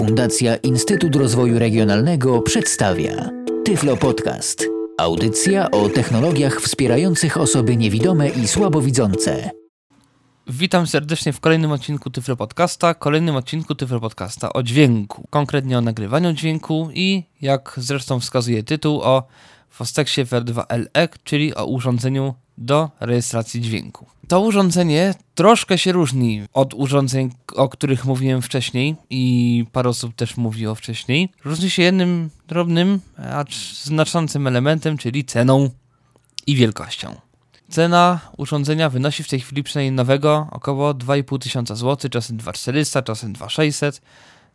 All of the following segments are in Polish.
Fundacja Instytut Rozwoju Regionalnego przedstawia Tyflo Podcast. Audycja o technologiach wspierających osoby niewidome i słabowidzące. Witam serdecznie w kolejnym odcinku Tyflo Podcasta, kolejnym odcinku Tyflo Podcasta o dźwięku, konkretnie o nagrywaniu dźwięku i, jak zresztą wskazuje tytuł, o Fostexie VR2LE, czyli o urządzeniu do rejestracji dźwięku. To urządzenie troszkę się różni od urządzeń, o których mówiłem wcześniej i parę osób też mówiło wcześniej. Różni się jednym drobnym, acz znaczącym elementem, czyli ceną i wielkością. Cena urządzenia wynosi w tej chwili przynajmniej nowego około 2,5 tysiąca czasem 2,400, czasem 2,600,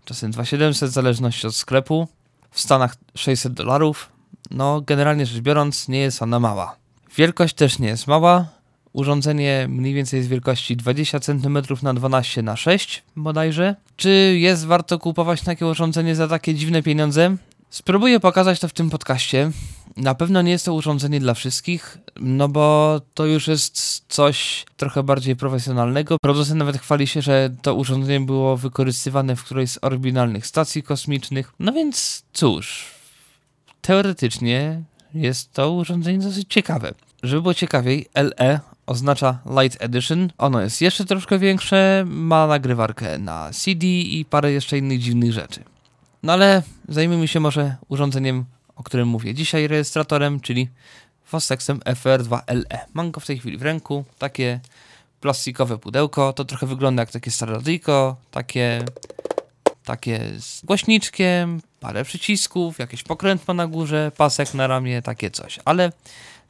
czasem 2,700 w zależności od sklepu. W Stanach 600 dolarów. No, generalnie rzecz biorąc, nie jest ona mała. Wielkość też nie jest mała. Urządzenie mniej więcej jest wielkości 20 cm na 12 na 6 bodajże. Czy jest warto kupować takie urządzenie za takie dziwne pieniądze? Spróbuję pokazać to w tym podcaście. Na pewno nie jest to urządzenie dla wszystkich, no bo to już jest coś trochę bardziej profesjonalnego. Producent nawet chwali się, że to urządzenie było wykorzystywane w którejś z oryginalnych stacji kosmicznych. No więc cóż, teoretycznie jest to urządzenie dosyć ciekawe. Żeby było ciekawiej, LE oznacza Light Edition. Ono jest jeszcze troszkę większe, ma nagrywarkę na CD i parę jeszcze innych dziwnych rzeczy. No ale zajmijmy się może urządzeniem, o którym mówię dzisiaj, rejestratorem, czyli Fostexem FR2LE. Mam go w tej chwili w ręku, takie plastikowe pudełko, to trochę wygląda jak takie stare radyjko, takie, takie z głośniczkiem, parę przycisków, jakieś pokrętło na górze, pasek na ramię, takie coś, ale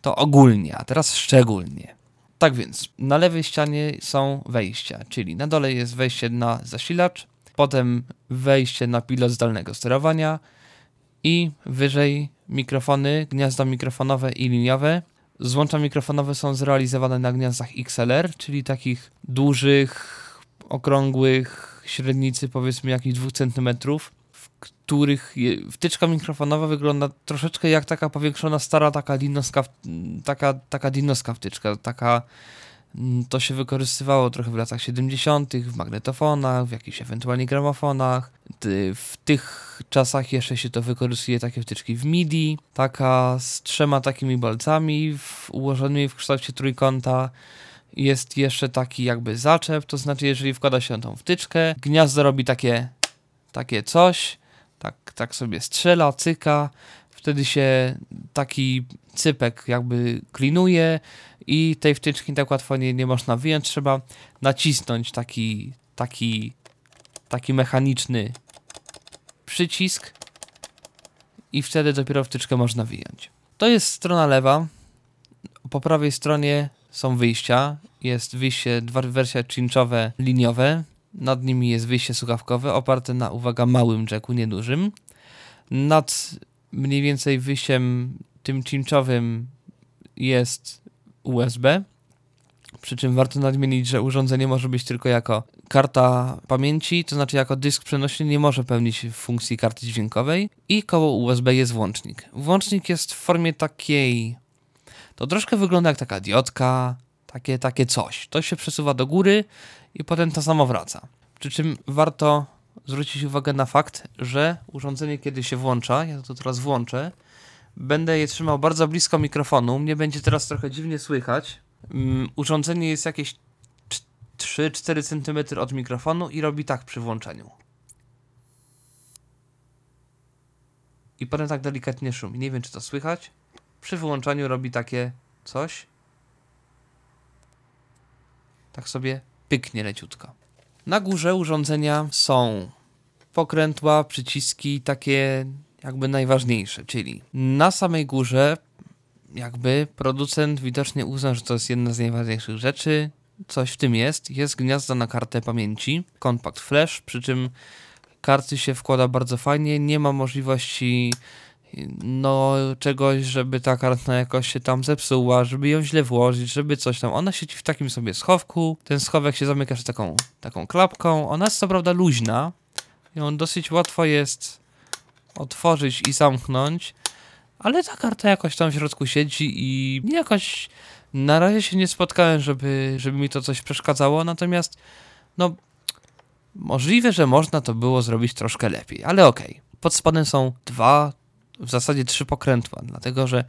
to ogólnie, a teraz szczególnie. Tak więc, na lewej ścianie są wejścia, czyli na dole jest wejście na zasilacz, potem wejście na pilot zdalnego sterowania i wyżej mikrofony, gniazda mikrofonowe i liniowe. Złącza mikrofonowe są zrealizowane na gniazdach XLR, czyli takich dużych, okrągłych, średnicy powiedzmy jakichś 2 cm, których wtyczka mikrofonowa wygląda troszeczkę jak taka powiększona stara taka dinoska, taka, taka dinoska wtyczka, taka Mm, to się wykorzystywało trochę w latach 70., w magnetofonach, w jakichś ewentualnie gramofonach. W tych czasach jeszcze się to wykorzystuje takie wtyczki w MIDI, taka z trzema takimi bolcami w, ułożonymi w kształcie trójkąta. Jest jeszcze taki jakby zaczep, to znaczy jeżeli wkłada się tą wtyczkę, gniazdo robi takie, takie coś, tak, tak sobie strzela, cyka, wtedy się taki cypek jakby klinuje i tej wtyczki tak łatwo nie, nie można wyjąć. Trzeba nacisnąć taki, taki, taki mechaniczny przycisk i wtedy dopiero wtyczkę można wyjąć. To jest strona lewa. Po prawej stronie są wyjścia. Jest wyjście, dwa wersje czynczowe liniowe. Nad nimi jest wyjście słuchawkowe oparte na, uwaga, małym jacku, niedużym. Nad mniej więcej wyjściem tym cinczowym jest USB. Przy czym warto nadmienić, że urządzenie może być tylko jako karta pamięci, to znaczy jako dysk przenośny nie może pełnić funkcji karty dźwiękowej i koło USB jest włącznik. Włącznik jest w formie takiej, to troszkę wygląda jak taka diodka, takie, takie coś. To się przesuwa do góry i potem to samo wraca. Przy czym warto zwrócić uwagę na fakt, że urządzenie kiedy się włącza, ja to teraz włączę, będę je trzymał bardzo blisko mikrofonu, mnie będzie teraz trochę dziwnie słychać. Um, urządzenie jest jakieś 3-4 cm od mikrofonu i robi tak przy włączeniu. I potem tak delikatnie szumi. Nie wiem, czy to słychać. Przy wyłączaniu robi takie coś. Tak sobie pyknie leciutko. Na górze urządzenia są pokrętła, przyciski takie jakby najważniejsze, czyli na samej górze jakby producent widocznie uznał, że to jest jedna z najważniejszych rzeczy. Coś w tym jest. Jest gniazdo na kartę pamięci, Compact Flash, przy czym karty się wkłada bardzo fajnie. Nie ma możliwości no czegoś, żeby ta karta jakoś się tam zepsuła, żeby ją źle włożyć, żeby coś tam. Ona siedzi w takim sobie schowku. Ten schowek się zamyka z taką, taką klapką. Ona jest co prawda luźna. Ją dosyć łatwo jest otworzyć i zamknąć, ale ta karta jakoś tam w środku siedzi i jakoś na razie się nie spotkałem, żeby, żeby mi to coś przeszkadzało, natomiast no Możliwe, że można to było zrobić troszkę lepiej, ale okej. Okay. Pod spodem są dwa, w zasadzie trzy pokrętła, dlatego że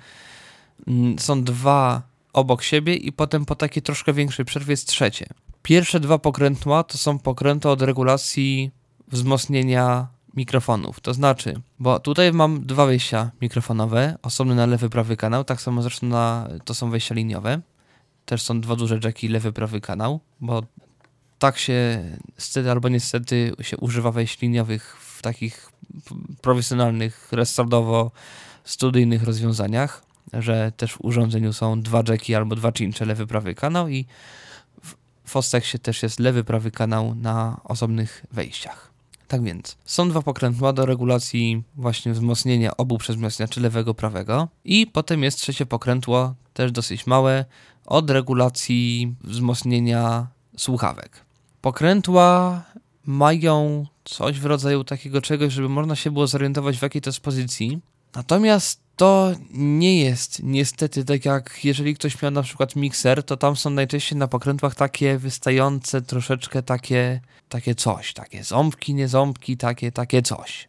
mm, są dwa obok siebie i potem po takiej troszkę większej przerwie jest trzecie. Pierwsze dwa pokrętła to są pokrętła od regulacji wzmocnienia mikrofonów. To znaczy, bo tutaj mam dwa wejścia mikrofonowe, osobny na lewy, prawy kanał, tak samo zresztą na, to są wejścia liniowe. Też są dwa duże jacki, lewy, prawy kanał, bo tak się stety albo niestety się używa wejść liniowych takich profesjonalnych, resortowo studyjnych rozwiązaniach, że też w urządzeniu są dwa jacki albo dwa cincze, lewy, prawy kanał i w Ostexie też jest lewy, prawy kanał na osobnych wejściach. Tak więc, są dwa pokrętła do regulacji właśnie wzmocnienia obu przezmocniaczy lewego, prawego i potem jest trzecie pokrętło, też dosyć małe, od regulacji wzmocnienia słuchawek. Pokrętła mają coś w rodzaju takiego czegoś, żeby można się było zorientować w jakiej to jest pozycji. Natomiast to nie jest niestety tak jak jeżeli ktoś miał na przykład mikser, to tam są najczęściej na pokrętłach takie wystające troszeczkę takie, takie coś, takie ząbki, nie ząbki, takie, takie coś.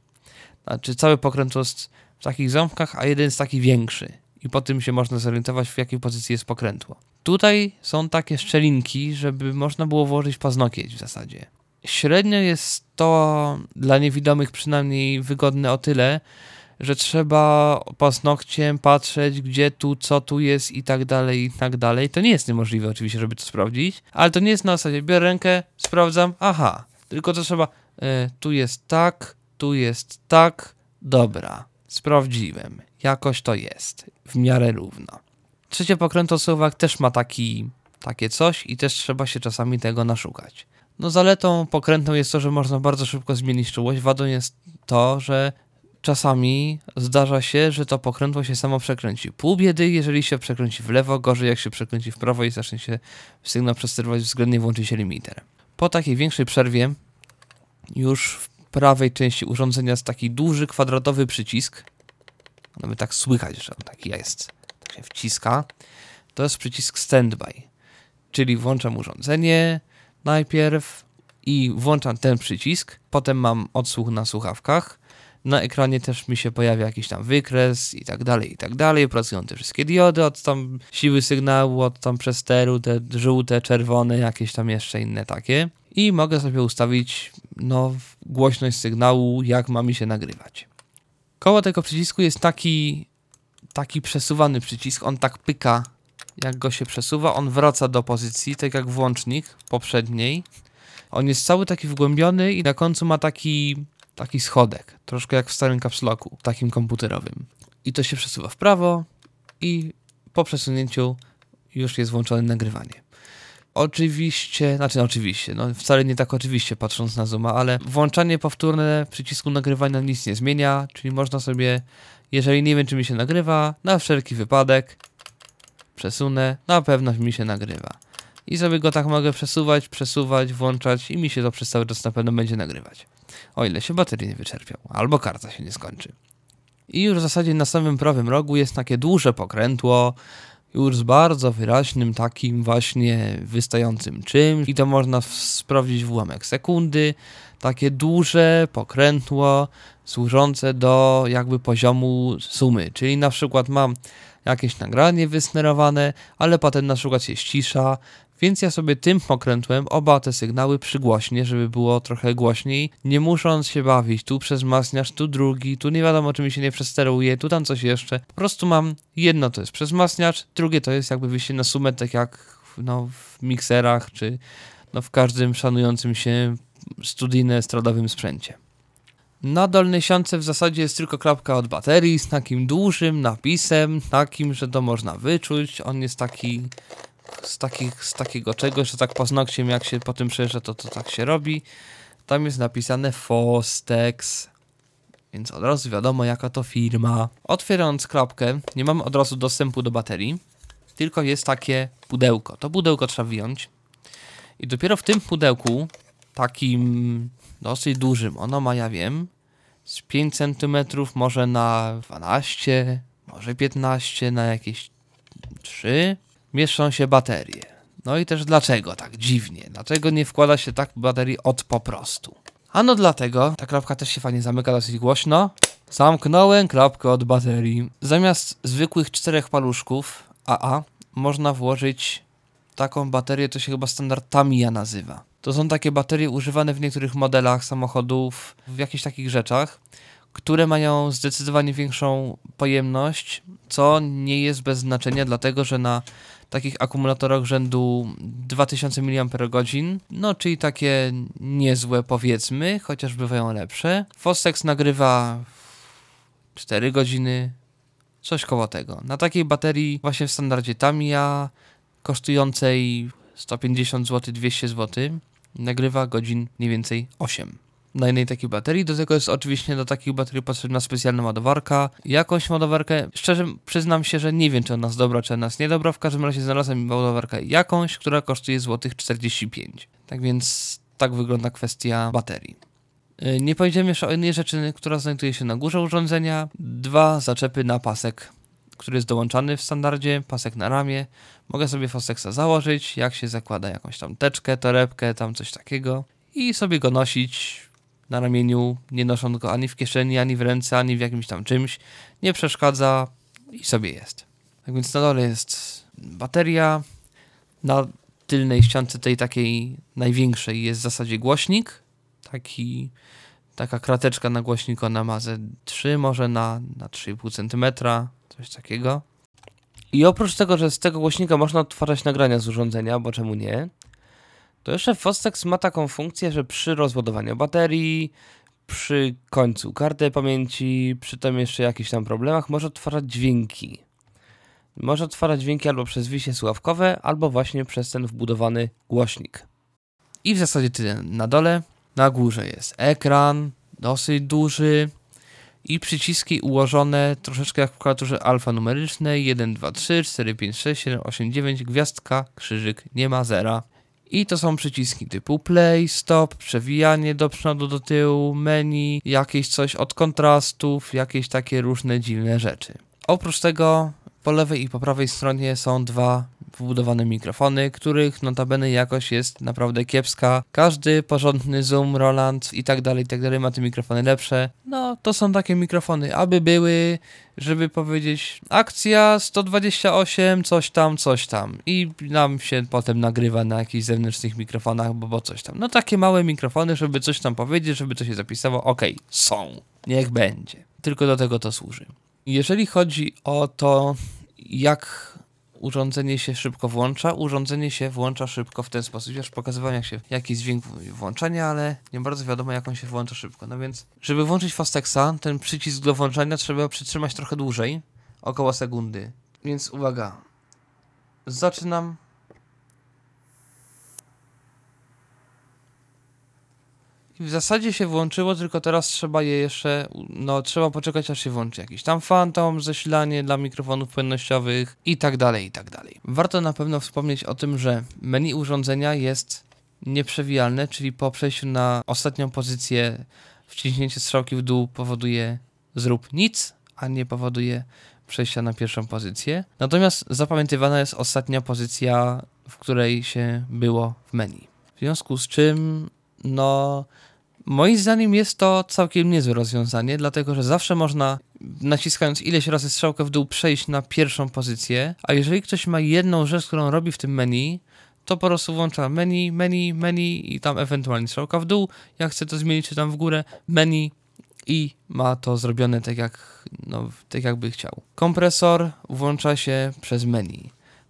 Znaczy cały pokręt jest w takich ząbkach, a jeden jest taki większy i po tym się można zorientować w jakiej pozycji jest pokrętło. Tutaj są takie szczelinki, żeby można było włożyć paznokieć w zasadzie. Średnio jest to dla niewidomych przynajmniej wygodne o tyle, że trzeba paznokciem patrzeć, gdzie tu, co tu jest i tak dalej, i tak dalej. To nie jest niemożliwe oczywiście, żeby to sprawdzić, ale to nie jest na zasadzie, biorę rękę, sprawdzam, aha, tylko to trzeba, y, tu jest tak, tu jest tak, dobra, sprawdziłem, jakoś to jest, w miarę równo. Trzecie pokrętosłowak też ma taki, takie coś i też trzeba się czasami tego naszukać. No zaletą pokrętną jest to, że można bardzo szybko zmienić czułość, wadą jest to, że czasami zdarza się, że to pokrętło się samo przekręci. Pół biedy, jeżeli się przekręci w lewo, gorzej jak się przekręci w prawo i zacznie się sygnał przesterować, względnie włączy się limiter. Po takiej większej przerwie już w prawej części urządzenia jest taki duży, kwadratowy przycisk. Nawet tak słychać, że on taki jest. Tak się wciska. To jest przycisk standby. Czyli włączam urządzenie najpierw i włączam ten przycisk. Potem mam odsłuch na słuchawkach na ekranie też mi się pojawia jakiś tam wykres i tak dalej, i tak dalej. Pracują te wszystkie diody od tam siły sygnału, od tam przesteru, te żółte, czerwone, jakieś tam jeszcze inne takie. I mogę sobie ustawić no, głośność sygnału, jak ma mi się nagrywać. Koło tego przycisku jest taki, taki przesuwany przycisk, on tak pyka, jak go się przesuwa, on wraca do pozycji, tak jak włącznik poprzedniej. On jest cały taki wgłębiony i na końcu ma taki taki schodek, troszkę jak w starym kapsloku, takim komputerowym. I to się przesuwa w prawo i po przesunięciu już jest włączone nagrywanie. Oczywiście, znaczy no oczywiście, no wcale nie tak oczywiście patrząc na Zooma, ale włączanie powtórne przycisku nagrywania nic nie zmienia, czyli można sobie, jeżeli nie wiem czy mi się nagrywa, na wszelki wypadek przesunę, na pewno mi się nagrywa. I sobie go tak mogę przesuwać, przesuwać, włączać i mi się to przez cały czas na pewno będzie nagrywać o ile się baterii nie wyczerpią, albo karta się nie skończy. I już w zasadzie na samym prawym rogu jest takie duże pokrętło, już z bardzo wyraźnym takim właśnie wystającym czymś i to można sprawdzić w ułamek sekundy. Takie duże pokrętło służące do jakby poziomu sumy, czyli na przykład mam jakieś nagranie wysnerowane, ale potem na przykład się ścisza, więc ja sobie tym pokrętłem oba te sygnały przygłośnię, żeby było trochę głośniej, nie musząc się bawić tu przez masniarz, tu drugi, tu nie wiadomo czy mi się nie przesteruje, tu tam coś jeszcze. Po prostu mam jedno to jest przez masniacz, drugie to jest jakby wyjście na sumę, tak jak no, w mikserach, czy no, w każdym szanującym się studyjno-estradowym sprzęcie. Na dolnej siance w zasadzie jest tylko klapka od baterii z takim dużym napisem, takim, że to można wyczuć. On jest taki z, takich, z takiego czegoś, że tak paznokciem jak się po tym przejeżdża, to, to tak się robi. Tam jest napisane Fostex, więc od razu wiadomo jaka to firma. Otwierając klapkę, nie mamy od razu dostępu do baterii, tylko jest takie pudełko. To pudełko trzeba wyjąć i dopiero w tym pudełku, takim dosyć dużym, ono ma, ja wiem, z 5 cm, może na 12, może 15, na jakieś 3, mieszczą się baterie. No i też dlaczego tak dziwnie? Dlaczego nie wkłada się tak baterii od po prostu? Ano dlatego, ta klapka też się fajnie zamyka dosyć głośno. Zamknąłem klapkę od baterii. Zamiast zwykłych czterech paluszków AA można włożyć taką baterię, to się chyba standard Tamiya nazywa. To są takie baterie używane w niektórych modelach samochodów, w jakichś takich rzeczach, które mają zdecydowanie większą pojemność, co nie jest bez znaczenia, dlatego że na takich akumulatorach rzędu 2000 mAh, no czyli takie niezłe powiedzmy, chociaż bywają lepsze. Fostex nagrywa 4 godziny, coś koło tego. Na takiej baterii właśnie w standardzie Tamiya kosztującej 150 zł, 200 zł nagrywa godzin mniej więcej 8 na jednej takiej baterii. Do tego jest oczywiście do takich baterii potrzebna specjalna ładowarka. Jakąś ładowarkę, szczerze przyznam się, że nie wiem, czy ona jest dobra, czy ona jest niedobra. W każdym razie znalazłem ładowarkę jakąś, która kosztuje złotych 45. Tak więc tak wygląda kwestia baterii. Y, nie powiedziałem jeszcze o innej rzeczy, która znajduje się na górze urządzenia. Dwa zaczepy na pasek, który jest dołączany w standardzie, pasek na ramię. Mogę sobie Fostexa założyć, jak się zakłada jakąś tam teczkę, torebkę, tam coś takiego i sobie go nosić na ramieniu, nie nosząc go ani w kieszeni, ani w ręce, ani w jakimś tam czymś. Nie przeszkadza i sobie jest. Tak więc na dole jest bateria, na tylnej ściance tej takiej największej jest w zasadzie głośnik, taki, taka krateczka na głośniku na mazę 3, może na, na 3,5 cm, coś takiego. I oprócz tego, że z tego głośnika można odtwarzać nagrania z urządzenia, bo czemu nie, to jeszcze Fostex ma taką funkcję, że przy rozładowaniu baterii, przy końcu karty pamięci, przy tym jeszcze jakichś tam problemach może odtwarzać dźwięki. Może odtwarzać dźwięki albo przez wisie słuchawkowe, albo właśnie przez ten wbudowany głośnik. I w zasadzie tyle. Na dole, na górze jest ekran, dosyć duży i przyciski ułożone troszeczkę jak w klawiaturze alfanumerycznej 1, 2, 3, 4, 5, 6, 7, 8, 9, gwiazdka, krzyżyk, nie ma zera. I to są przyciski typu play, stop, przewijanie do przodu, do tyłu, menu, jakieś coś od kontrastów, jakieś takie różne dziwne rzeczy. Oprócz tego po lewej i po prawej stronie są dwa wbudowane mikrofony, których notabene jakość jest naprawdę kiepska. Każdy porządny Zoom, Roland i tak dalej, i tak dalej ma te mikrofony lepsze. No, to są takie mikrofony, aby były, żeby powiedzieć akcja 128, coś tam, coś tam. I nam się potem nagrywa na jakichś zewnętrznych mikrofonach, bo, bo coś tam. No takie małe mikrofony, żeby coś tam powiedzieć, żeby to się zapisało. Okej, okay, są. Niech będzie. Tylko do tego to służy. Jeżeli chodzi o to, jak urządzenie się szybko włącza. Urządzenie się włącza szybko w ten sposób. Już pokazywałem jak się, jaki dźwięk włączania, ale nie bardzo wiadomo jak on się włącza szybko. No więc, żeby włączyć Fastexa, ten przycisk do włączania trzeba przytrzymać trochę dłużej, około sekundy. Więc uwaga. Zaczynam w zasadzie się włączyło, tylko teraz trzeba je jeszcze, no trzeba poczekać aż się włączy jakiś tam fantom, zasilanie dla mikrofonów płynnościowych i tak dalej, i tak dalej. Warto na pewno wspomnieć o tym, że menu urządzenia jest nieprzewijalne, czyli po przejściu na ostatnią pozycję wciśnięcie strzałki w dół powoduje zrób nic, a nie powoduje przejścia na pierwszą pozycję. Natomiast zapamiętywana jest ostatnia pozycja, w której się było w menu. W związku z czym, no, Moim zdaniem jest to całkiem niezłe rozwiązanie, dlatego że zawsze można naciskając ileś razy strzałkę w dół przejść na pierwszą pozycję, a jeżeli ktoś ma jedną rzecz, którą robi w tym menu, to po prostu włącza menu, menu, menu i tam ewentualnie strzałka w dół. Jak chce to zmienić, czy tam w górę, menu i ma to zrobione tak jak, no, tak jakby chciał. Kompresor włącza się przez menu.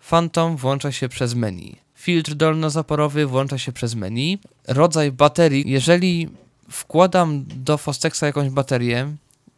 Phantom włącza się przez menu. Filtr dolnozaporowy włącza się przez menu. Rodzaj baterii, jeżeli wkładam do Fostexa jakąś baterię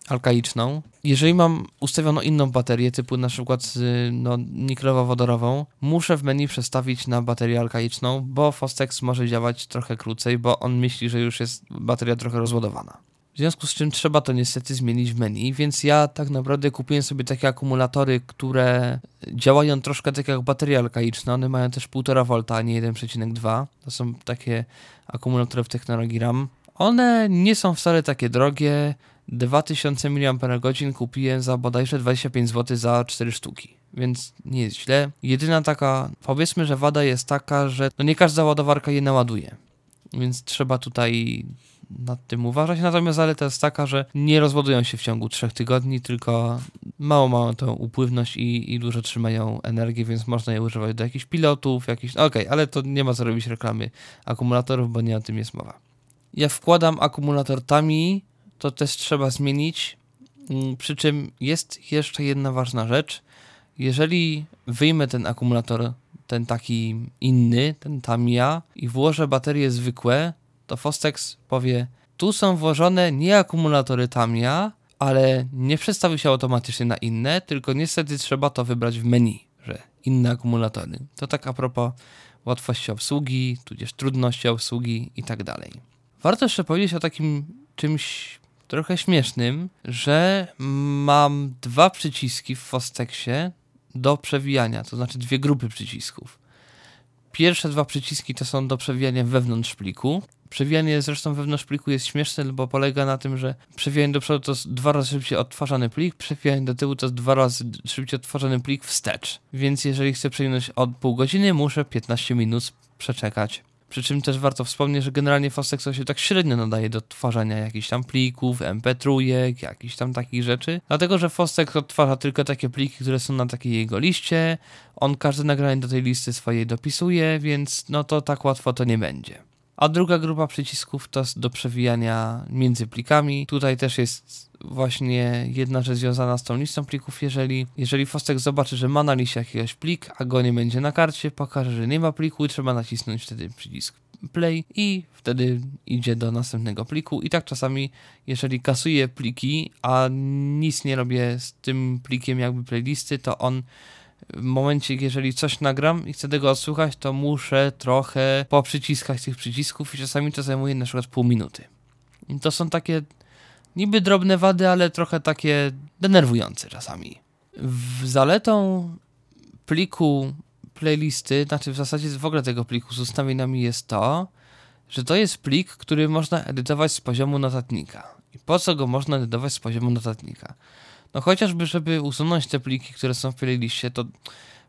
alkaiczną, jeżeli mam ustawioną inną baterię, typu na przykład no, niklowo-wodorową, muszę w menu przestawić na baterię alkaiczną, bo Fostex może działać trochę krócej, bo on myśli, że już jest bateria trochę rozładowana. W związku z czym trzeba to niestety zmienić w menu, więc ja tak naprawdę kupiłem sobie takie akumulatory, które działają troszkę tak jak bateria alkaiczna. One mają też 1,5 V, a nie 1,2. To są takie akumulatory w technologii RAM. One nie są wcale takie drogie, 2000 mAh kupiłem za bodajże 25 zł za 4 sztuki, więc nie jest źle. Jedyna taka, powiedzmy, że wada jest taka, że no nie każda ładowarka je naładuje, więc trzeba tutaj nad tym uważać. Natomiast zaleta jest taka, że nie rozładują się w ciągu 3 tygodni, tylko mało mają tą upływność i, i dużo trzymają energię, więc można je używać do jakichś pilotów, jakichś. Okej, okay, ale to nie ma co robić reklamy akumulatorów, bo nie o tym jest mowa. Ja wkładam akumulator TAMI, to też trzeba zmienić. Mm, przy czym jest jeszcze jedna ważna rzecz. Jeżeli wyjmę ten akumulator, ten taki inny, ten Tamiya i włożę baterie zwykłe, to Fostex powie, tu są włożone nie akumulatory Tamiya, ale nie przestawi się automatycznie na inne, tylko niestety trzeba to wybrać w menu, że inne akumulatory. To tak a propos łatwości obsługi, tudzież trudności obsługi i tak dalej. Warto jeszcze powiedzieć o takim czymś trochę śmiesznym, że mam dwa przyciski w Fostexie do przewijania, to znaczy dwie grupy przycisków. Pierwsze dwa przyciski to są do przewijania wewnątrz pliku. Przewijanie zresztą wewnątrz pliku jest śmieszne, bo polega na tym, że przewijanie do przodu to jest dwa razy szybciej odtwarzany plik, przewijanie do tyłu to jest dwa razy szybciej odtwarzany plik wstecz. Więc jeżeli chcę przewinąć od pół godziny, muszę 15 minut przeczekać. Przy czym też warto wspomnieć, że generalnie Fostex się tak średnio nadaje do odtwarzania jakichś tam plików, MP3, jakichś tam takich rzeczy. Dlatego, że Fostex odtwarza tylko takie pliki, które są na takiej jego liście. On każde nagranie do tej listy swojej dopisuje, więc no to tak łatwo to nie będzie. A druga grupa przycisków to do przewijania między plikami. Tutaj też jest właśnie jedna rzecz związana z tą listą plików. Jeżeli, jeżeli Fostek zobaczy, że ma na liście jakiegoś plik, a go nie będzie na karcie, pokaże, że nie ma pliku i trzeba nacisnąć wtedy przycisk play i wtedy idzie do następnego pliku. I tak czasami, jeżeli kasuję pliki, a nic nie robię z tym plikiem jakby playlisty, to on w momencie, jeżeli coś nagram i chcę tego odsłuchać, to muszę trochę poprzyciskać tych przycisków i czasami to zajmuje na przykład pół minuty. I to są takie niby drobne wady, ale trochę takie denerwujące czasami. W zaletą pliku playlisty, znaczy w zasadzie w ogóle tego pliku z ustawieniami jest to, że to jest plik, który można edytować z poziomu notatnika. I po co go można edytować z poziomu notatnika? No chociażby, żeby usunąć te pliki, które są w playliście, to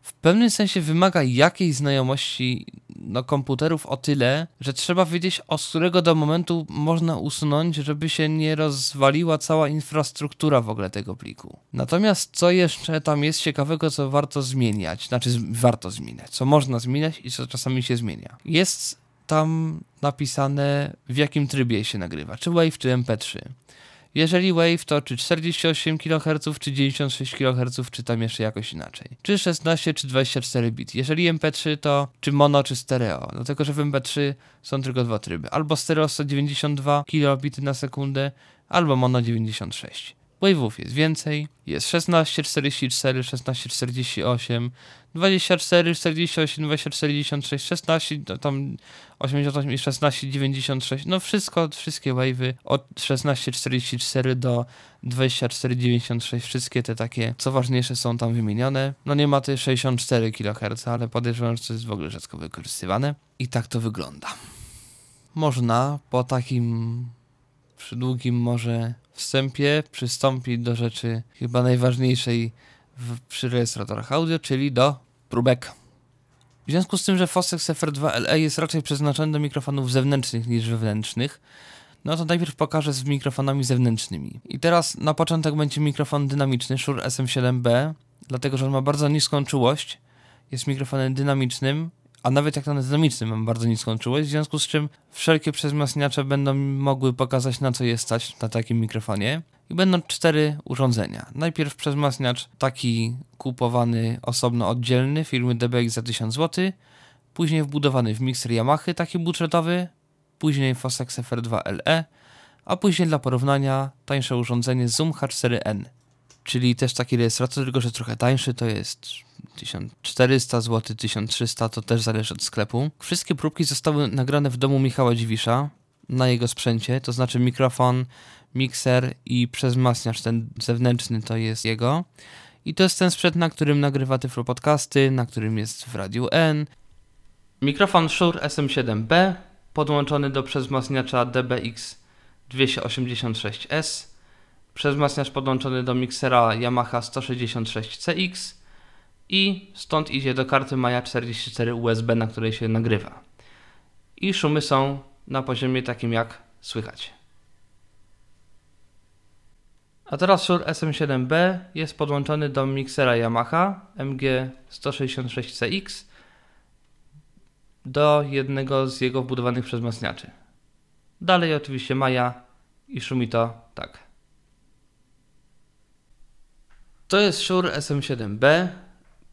w pewnym sensie wymaga jakiejś znajomości no, komputerów o tyle, że trzeba wiedzieć, od którego do momentu można usunąć, żeby się nie rozwaliła cała infrastruktura w ogóle tego pliku. Natomiast co jeszcze tam jest ciekawego, co warto zmieniać, znaczy warto zmieniać, co można zmieniać i co czasami się zmienia. Jest tam napisane, w jakim trybie się nagrywa, czy WAV, czy MP3. Jeżeli Wave to czy 48 kHz, czy 96 kHz, czy tam jeszcze jakoś inaczej. Czy 16, czy 24 bit. Jeżeli MP3 to czy mono, czy stereo. Dlatego, że w MP3 są tylko dwa tryby. Albo stereo 192 kilobity na sekundę, albo mono 96. Wave'ów jest więcej. Jest 16, 44, 16, 48, 24, 48, 24, 96, 16, tam 88 i 16, 96. No wszystko, wszystkie wave'y od 16, 44 do 24, 96. Wszystkie te takie, co ważniejsze, są tam wymienione. No nie ma tej 64 kHz, ale podejrzewam, że to jest w ogóle rzadko wykorzystywane. I tak to wygląda. Można po takim przy długim może wstępie przystąpić do rzeczy chyba najważniejszej w, przy rejestratorach audio, czyli do próbek. W związku z tym, że Fostex FR2LE jest raczej przeznaczony do mikrofonów zewnętrznych niż wewnętrznych, no to najpierw pokażę z mikrofonami zewnętrznymi. I teraz na początek będzie mikrofon dynamiczny Shure SM7B, dlatego że on ma bardzo niską czułość, jest mikrofonem dynamicznym a nawet jak na dynamicznym mam bardzo niską czułość, w związku z czym wszelkie przezmacniacze będą mogły pokazać na co jest stać na takim mikrofonie. I będą cztery urządzenia. Najpierw przezmacniacz taki kupowany osobno oddzielny firmy DBX za 1000 zł, później wbudowany w mikser Yamaha taki budżetowy, później Fostex FR2LE, a później dla porównania tańsze urządzenie Zoom H4n, czyli też taki rejestrator, tylko że trochę tańszy, to jest 1400 zł, 1300, to też zależy od sklepu. Wszystkie próbki zostały nagrane w domu Michała Dziwisza na jego sprzęcie, to znaczy mikrofon, mikser i przezmacniacz ten zewnętrzny to jest jego. I to jest ten sprzęt, na którym nagrywa Tyflo Podcasty, na którym jest w Radiu N. Mikrofon Shure SM7B podłączony do przezmacniacza DBX 286S przezmacniacz podłączony do miksera Yamaha 166CX i stąd idzie do karty Maja 44 USB, na której się nagrywa. I szumy są na poziomie takim jak słychać. A teraz Shure SM7B jest podłączony do miksera Yamaha MG166CX do jednego z jego wbudowanych przezmacniaczy. Dalej oczywiście Maja i szumi to tak. To jest Shure SM7B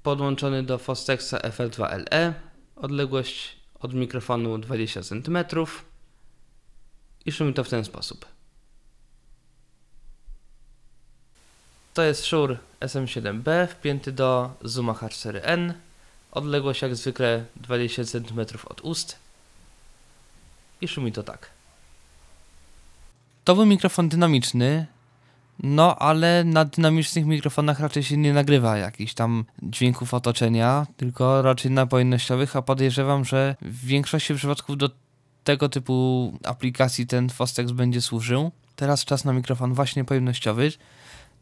podłączony do Fostexa FR2LE. Odległość od mikrofonu 20 cm i szumi to w ten sposób. To jest Shure SM7B wpięty do Zooma H4n. Odległość jak zwykle 20 cm od ust. I szumi to tak. To był mikrofon dynamiczny, no ale na dynamicznych mikrofonach raczej się nie nagrywa jakichś tam dźwięków otoczenia, tylko raczej na pojemnościowych, a podejrzewam, że w większości przypadków do tego typu aplikacji ten Fostex będzie służył. Teraz czas na mikrofon właśnie pojemnościowy.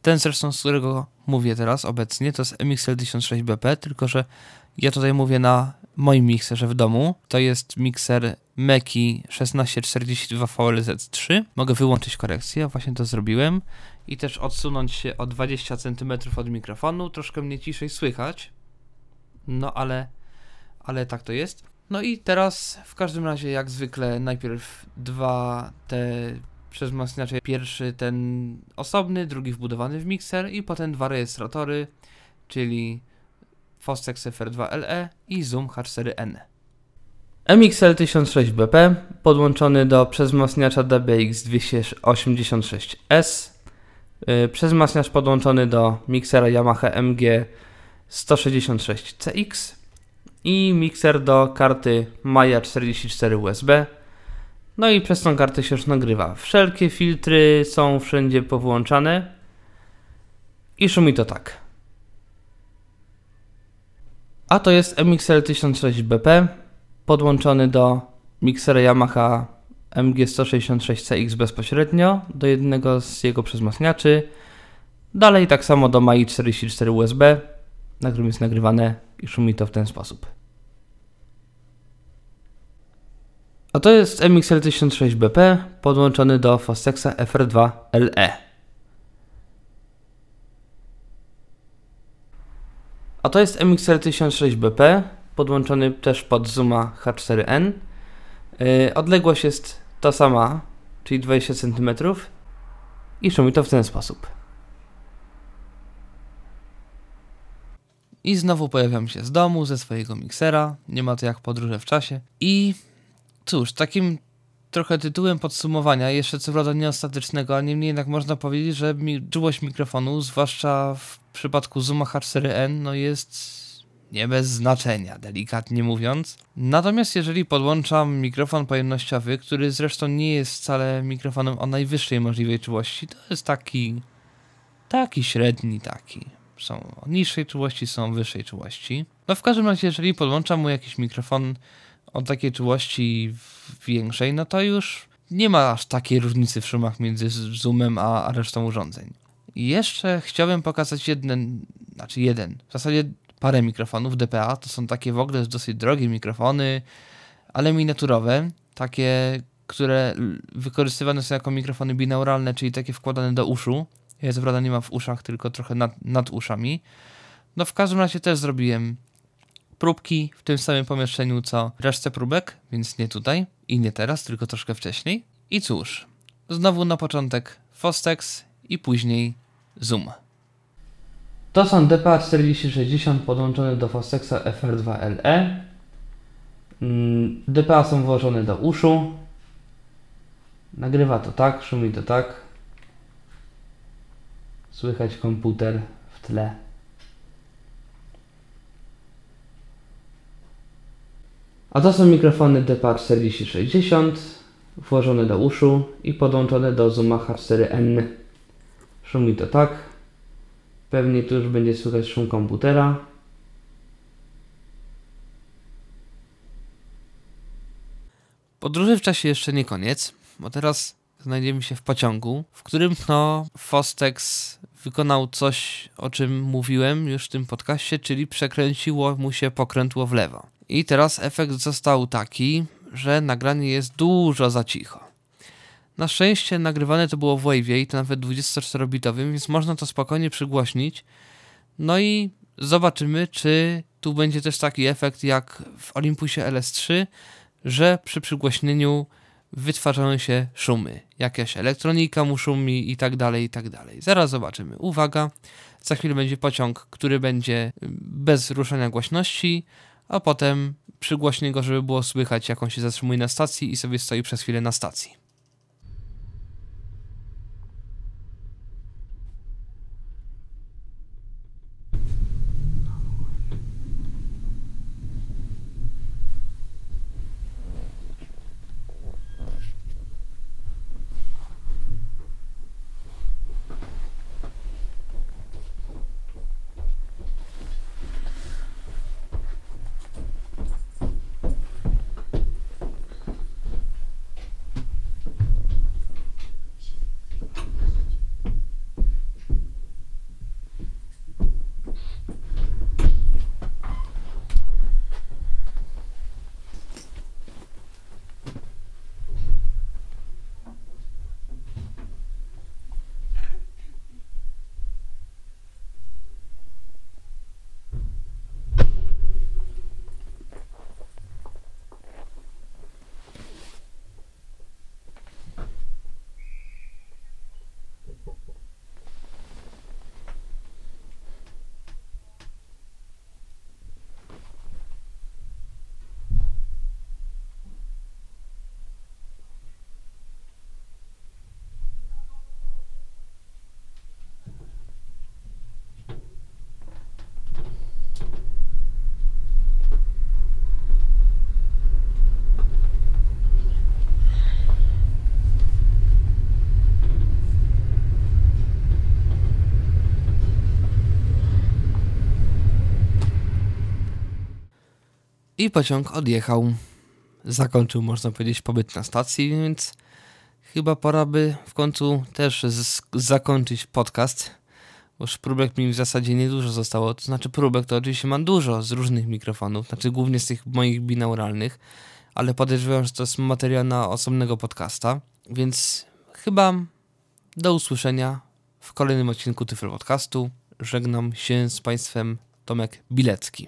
Ten zresztą, z którego mówię teraz obecnie, to jest MXL 1006BP, tylko że ja tutaj mówię na moim mikserze w domu. To jest mikser Meki 1642 VLZ3. Mogę wyłączyć korekcję, właśnie to zrobiłem. I też odsunąć się o 20 cm od mikrofonu. Troszkę mnie ciszej słychać. No ale, ale tak to jest. No i teraz w każdym razie jak zwykle najpierw dwa te przezmacniacze. Pierwszy ten osobny, drugi wbudowany w mikser i potem dwa rejestratory, czyli Fostex FR2LE i Zoom H4n. MXL 1006BP podłączony do przezmacniacza DBX 286S. Yy, przezmacniacz podłączony do miksera Yamaha MG 166CX i mikser do karty Maya 44 USB. No i przez tą kartę się już nagrywa. Wszelkie filtry są wszędzie powłączane i szumi to tak. A to jest MXL 1006BP podłączony do miksera Yamaha MG166CX bezpośrednio do jednego z jego przezmacniaczy. Dalej tak samo do MAI 44 USB, na którym jest nagrywane i szumi to w ten sposób. A to jest MXL 1006BP podłączony do Fostexa FR2LE. A to jest MXL 1006BP podłączony też pod Zooma H4n. Yy, odległość jest ta sama, czyli 20 cm i szumi to w ten sposób. I znowu pojawiam się z domu, ze swojego miksera. Nie ma to jak podróże w czasie. I Cóż, takim trochę tytułem podsumowania, jeszcze co prawda nieostatecznego, ale niemniej jednak można powiedzieć, że mi, czułość mikrofonu, zwłaszcza w przypadku Zooma H4n, no jest nie bez znaczenia, delikatnie mówiąc. Natomiast jeżeli podłączam mikrofon pojemnościowy, który zresztą nie jest wcale mikrofonem o najwyższej możliwej czułości, to jest taki, taki średni taki. Są niższej czułości, są wyższej czułości. No w każdym razie, jeżeli podłączam mu jakiś mikrofon o takiej czułości większej, no to już nie ma aż takiej różnicy w szumach między zoomem a resztą urządzeń. I jeszcze chciałbym pokazać jeden, znaczy jeden, w zasadzie parę mikrofonów DPA. To są takie w ogóle dosyć drogie mikrofony, ale miniaturowe, takie, które wykorzystywane są jako mikrofony binauralne, czyli takie wkładane do uszu. Ja co prawda nie ma w uszach, tylko trochę nad, nad uszami. No w każdym razie też zrobiłem próbki w tym samym pomieszczeniu co resztę próbek, więc nie tutaj i nie teraz, tylko troszkę wcześniej. I cóż, znowu na początek Fostex i później Zoom. To są DPA 4060 podłączone do Fostexa FR2LE. Mm, DPA są włożone do uszu. Nagrywa to tak, szumi to tak. Słychać komputer w tle. A to są mikrofony DPA 4060 włożone do uszu i podłączone do Zooma H4n. Szumi to tak. Pewnie tu już będzie słychać szum komputera. Podróży w czasie jeszcze nie koniec, bo teraz znajdziemy się w pociągu, w którym no Fostex wykonał coś, o czym mówiłem już w tym podcaście, czyli przekręciło mu się pokrętło w lewo. I teraz efekt został taki, że nagranie jest dużo za cicho. Na szczęście nagrywane to było w Wave'ie i to nawet 24-bitowym, więc można to spokojnie przygłośnić. No i zobaczymy, czy tu będzie też taki efekt jak w Olympusie LS3, że przy przygłośnieniu wytwarzają się szumy. Jakaś elektronika mu szumi i tak dalej, i tak dalej. Zaraz zobaczymy. Uwaga, za chwilę będzie pociąg, który będzie bez ruszania głośności, a potem przygłośnie go, żeby było słychać, jak on się zatrzymuje na stacji i sobie stoi przez chwilę na stacji. I pociąg odjechał. Zakończył, można powiedzieć, pobyt na stacji, więc chyba pora by w końcu też zakończyć podcast. Bo już próbek mi w zasadzie niedużo zostało. To znaczy, próbek to oczywiście mam dużo z różnych mikrofonów, znaczy głównie z tych moich binauralnych, ale podejrzewam, że to jest materiał na osobnego podcasta. Więc chyba do usłyszenia w kolejnym odcinku Tyflo Podcastu. Żegnam się z Państwem Tomek Bilecki.